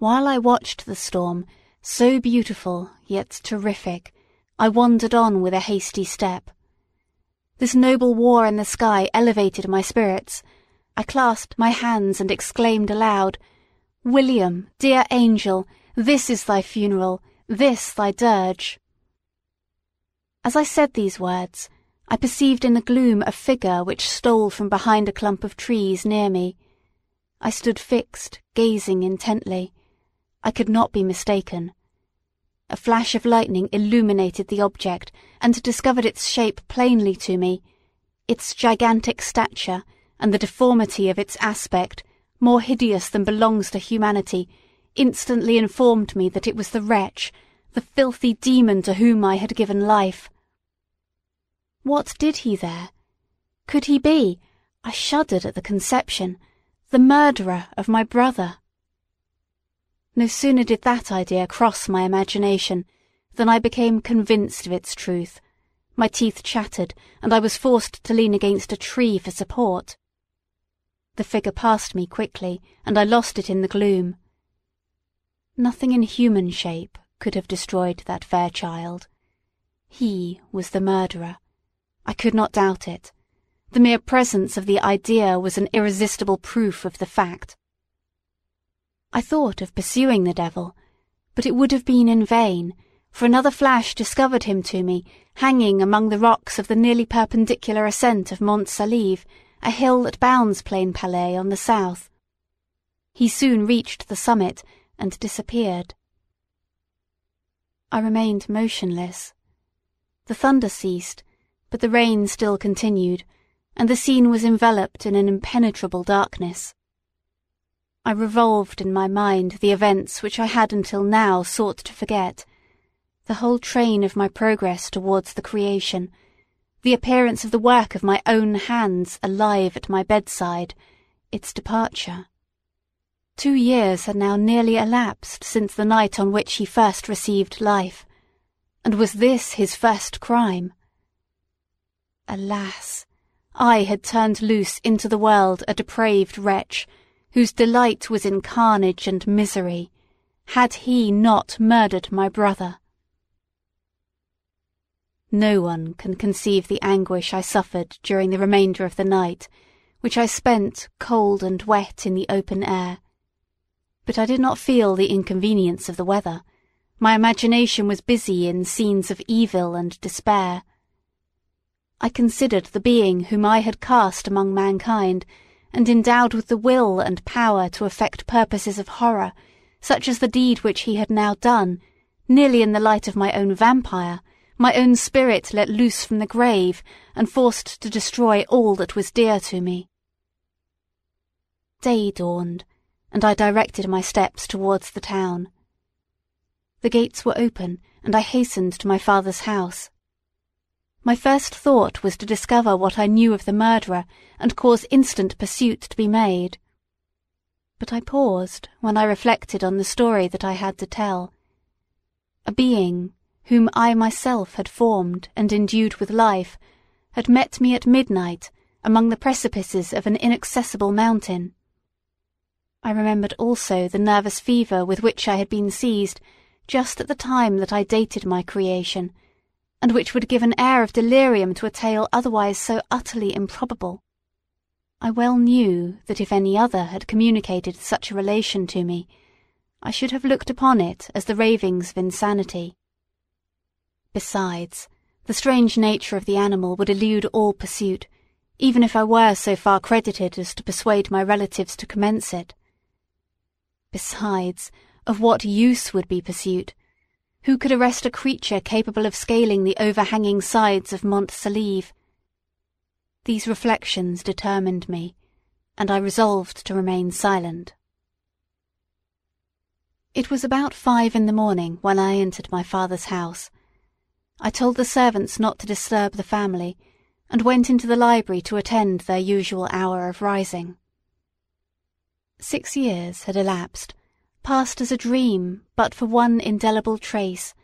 While I watched the storm, so beautiful yet terrific, I wandered on with a hasty step. This noble war in the sky elevated my spirits. I clasped my hands and exclaimed aloud, William, dear angel, this is thy funeral, this thy dirge. As I said these words, I perceived in the gloom a figure which stole from behind a clump of trees near me. I stood fixed, gazing intently. I could not be mistaken. A flash of lightning illuminated the object and discovered its shape plainly to me. Its gigantic stature and the deformity of its aspect, more hideous than belongs to humanity, instantly informed me that it was the wretch, the filthy demon to whom I had given life. What did he there? Could he be, I shuddered at the conception, the murderer of my brother? No sooner did that idea cross my imagination than I became convinced of its truth. My teeth chattered, and I was forced to lean against a tree for support. The figure passed me quickly, and I lost it in the gloom. Nothing in human shape could have destroyed that fair child. He was the murderer. I could not doubt it. The mere presence of the idea was an irresistible proof of the fact. I thought of pursuing the devil, but it would have been in vain, for another flash discovered him to me, hanging among the rocks of the nearly perpendicular ascent of Mont Saleve, a hill that bounds Plainpalais on the south. He soon reached the summit and disappeared. I remained motionless. The thunder ceased, but the rain still continued, and the scene was enveloped in an impenetrable darkness. I revolved in my mind the events which I had until now sought to forget, the whole train of my progress towards the creation, the appearance of the work of my own hands alive at my bedside, its departure. Two years had now nearly elapsed since the night on which he first received life, and was this his first crime? Alas! I had turned loose into the world a depraved wretch, whose delight was in carnage and misery, had he not murdered my brother. No one can conceive the anguish I suffered during the remainder of the night, which I spent cold and wet in the open air. But I did not feel the inconvenience of the weather. My imagination was busy in scenes of evil and despair. I considered the being whom I had cast among mankind and endowed with the will and power to effect purposes of horror, such as the deed which he had now done, nearly in the light of my own vampire, my own spirit let loose from the grave, and forced to destroy all that was dear to me. Day dawned, and I directed my steps towards the town. The gates were open, and I hastened to my father's house. My first thought was to discover what I knew of the murderer and cause instant pursuit to be made. But I paused when I reflected on the story that I had to tell. A being, whom I myself had formed and endued with life, had met me at midnight among the precipices of an inaccessible mountain. I remembered also the nervous fever with which I had been seized just at the time that I dated my creation, and which would give an air of delirium to a tale otherwise so utterly improbable. I well knew that if any other had communicated such a relation to me, I should have looked upon it as the ravings of insanity. Besides, the strange nature of the animal would elude all pursuit, even if I were so far credited as to persuade my relatives to commence it. Besides, of what use would be pursuit? Who could arrest a creature capable of scaling the overhanging sides of Mont Saleve? These reflections determined me, and I resolved to remain silent. It was about five in the morning when I entered my father's house. I told the servants not to disturb the family, and went into the library to attend their usual hour of rising. Six years had elapsed passed as a dream but for one indelible trace,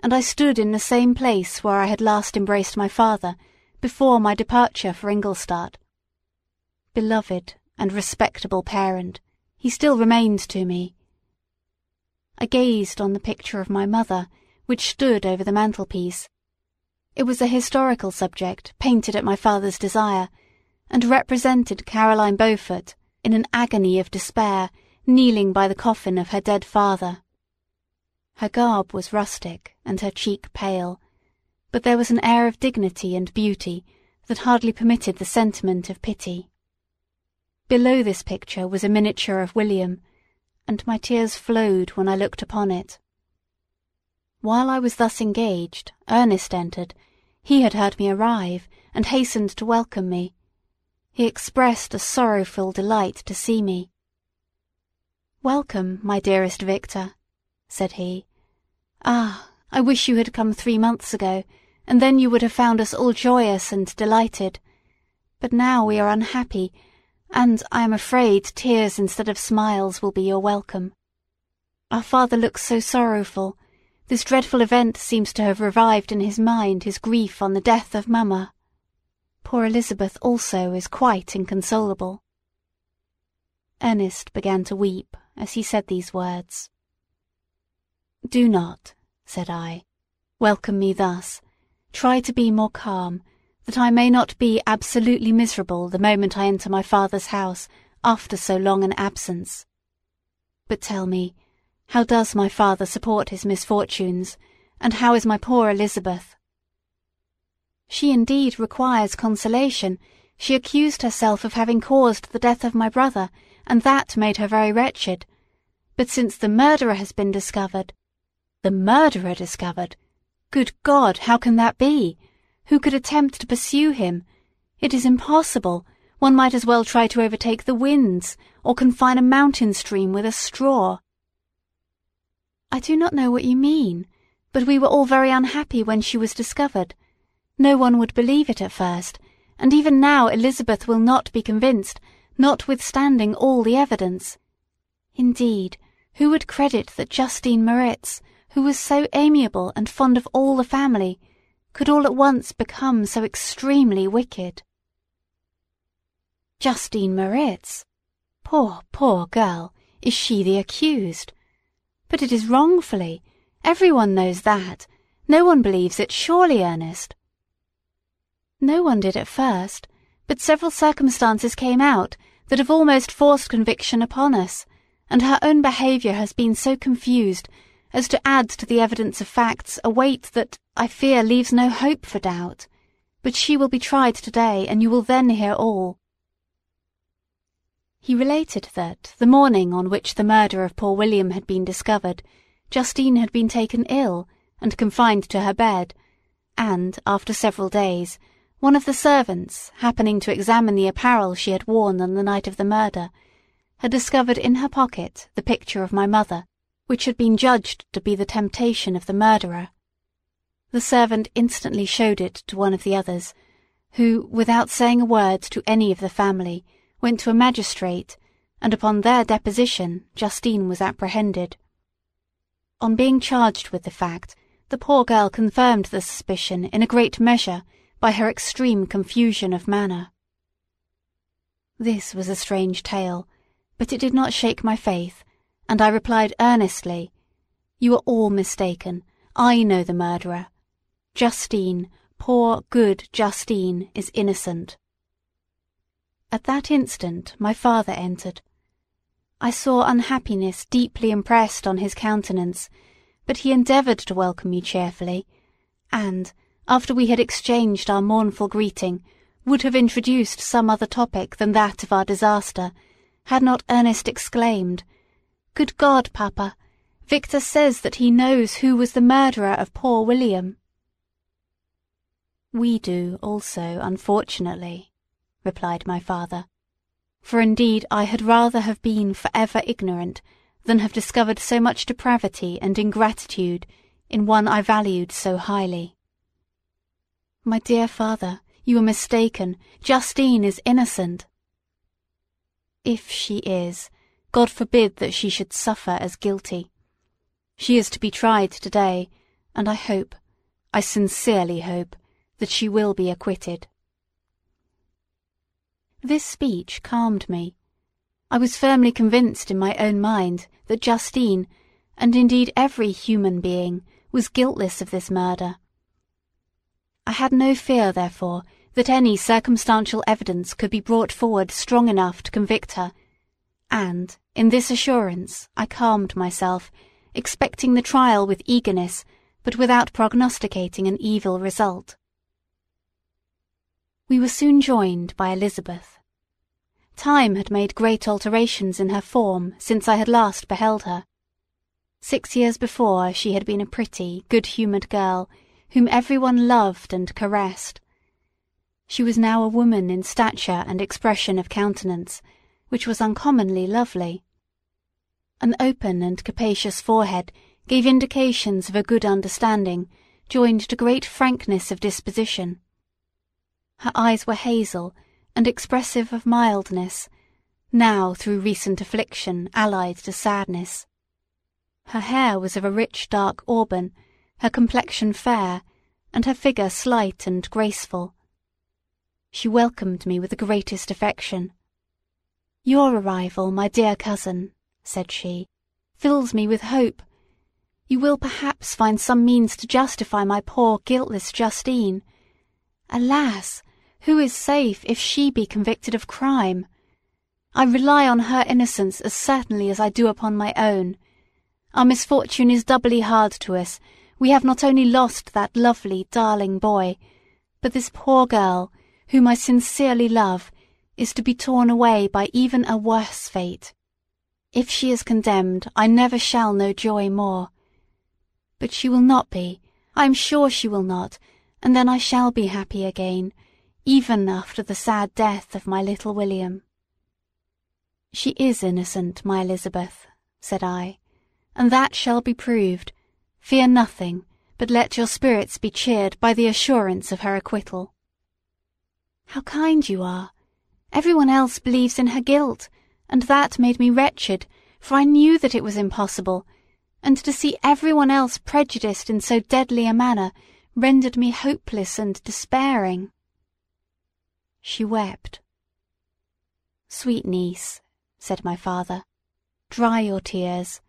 and I stood in the same place where I had last embraced my father before my departure for Ingolstadt. Beloved and respectable parent, he still remained to me. I gazed on the picture of my mother, which stood over the mantelpiece. It was a historical subject painted at my father's desire, and represented Caroline Beaufort in an agony of despair, kneeling by the coffin of her dead father. Her garb was rustic and her cheek pale, but there was an air of dignity and beauty that hardly permitted the sentiment of pity. Below this picture was a miniature of William, and my tears flowed when I looked upon it. While I was thus engaged, Ernest entered. He had heard me arrive, and hastened to welcome me. He expressed a sorrowful delight to see me. Welcome, my dearest Victor, said he. Ah, I wish you had come three months ago, and then you would have found us all joyous and delighted. But now we are unhappy, and I am afraid tears instead of smiles will be your welcome. Our father looks so sorrowful. This dreadful event seems to have revived in his mind his grief on the death of Mamma. Poor Elizabeth also is quite inconsolable. Ernest began to weep as he said these words. Do not, said I, welcome me thus. Try to be more calm, that I may not be absolutely miserable the moment I enter my father's house after so long an absence. But tell me, how does my father support his misfortunes, and how is my poor Elizabeth? She indeed requires consolation. She accused herself of having caused the death of my brother, and that made her very wretched. But since the murderer has been discovered, the murderer discovered? Good God, how can that be? Who could attempt to pursue him? It is impossible. One might as well try to overtake the winds, or confine a mountain stream with a straw. I do not know what you mean, but we were all very unhappy when she was discovered. No one would believe it at first, and even now Elizabeth will not be convinced, notwithstanding all the evidence. Indeed, who would credit that Justine Moritz, who was so amiable and fond of all the family, could all at once become so extremely wicked. Justine Moritz! Poor, poor girl! Is she the accused? But it is wrongfully. Everyone knows that. No one believes it, surely, Ernest. No one did at first, but several circumstances came out that have almost forced conviction upon us, and her own behaviour has been so confused as to add to the evidence of facts a weight that, I fear, leaves no hope for doubt. But she will be tried today, and you will then hear all. He related that, the morning on which the murder of poor William had been discovered, Justine had been taken ill, and confined to her bed, and, after several days, one of the servants, happening to examine the apparel she had worn on the night of the murder, had discovered in her pocket the picture of my mother, which had been judged to be the temptation of the murderer. The servant instantly showed it to one of the others, who, without saying a word to any of the family, went to a magistrate, and upon their deposition Justine was apprehended. On being charged with the fact, the poor girl confirmed the suspicion in a great measure by her extreme confusion of manner. This was a strange tale, but it did not shake my faith, and I replied earnestly, You are all mistaken. I know the murderer. Justine, poor, good Justine, is innocent. At that instant my father entered. I saw unhappiness deeply impressed on his countenance, but he endeavoured to welcome me cheerfully, and, after we had exchanged our mournful greeting, would have introduced some other topic than that of our disaster, had not Ernest exclaimed, Good God, Papa! Victor says that he knows who was the murderer of poor William. We do also, unfortunately, replied my father. For indeed I had rather have been for ever ignorant than have discovered so much depravity and ingratitude in one I valued so highly. My dear father, you are mistaken. Justine is innocent. If she is, God forbid that she should suffer as guilty. She is to be tried today, and I hope, I sincerely hope, that she will be acquitted. This speech calmed me. I was firmly convinced in my own mind that Justine, and indeed every human being, was guiltless of this murder. I had no fear, therefore, that any circumstantial evidence could be brought forward strong enough to convict her, and, in this assurance, I calmed myself, expecting the trial with eagerness, but without prognosticating an evil result. We were soon joined by Elizabeth. Time had made great alterations in her form since I had last beheld her. Six years before she had been a pretty, good-humoured girl, whom everyone loved and caressed. She was now a woman in stature and expression of countenance, which was uncommonly lovely. An open and capacious forehead gave indications of a good understanding, joined to great frankness of disposition. Her eyes were hazel, and expressive of mildness, now through recent affliction allied to sadness. Her hair was of a rich dark auburn, her complexion fair, and her figure slight and graceful. She welcomed me with the greatest affection. Your arrival, my dear cousin, said she, fills me with hope. You will perhaps find some means to justify my poor guiltless Justine. Alas! Who is safe if she be convicted of crime? I rely on her innocence as certainly as I do upon my own. Our misfortune is doubly hard to us. We have not only lost that lovely, darling boy, but this poor girl, whom I sincerely love, is to be torn away by even a worse fate. If she is condemned, I never shall know joy more. But she will not be, I am sure she will not, and then I shall be happy again even after the sad death of my little William. She is innocent, my Elizabeth, said I, and that shall be proved. Fear nothing, but let your spirits be cheered by the assurance of her acquittal. How kind you are! Everyone else believes in her guilt, and that made me wretched, for I knew that it was impossible, and to see everyone else prejudiced in so deadly a manner rendered me hopeless and despairing. She wept. Sweet niece, said my father, dry your tears.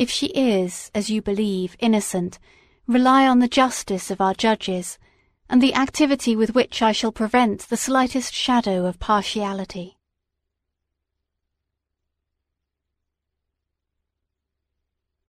If she is, as you believe, innocent, rely on the justice of our judges, and the activity with which I shall prevent the slightest shadow of partiality.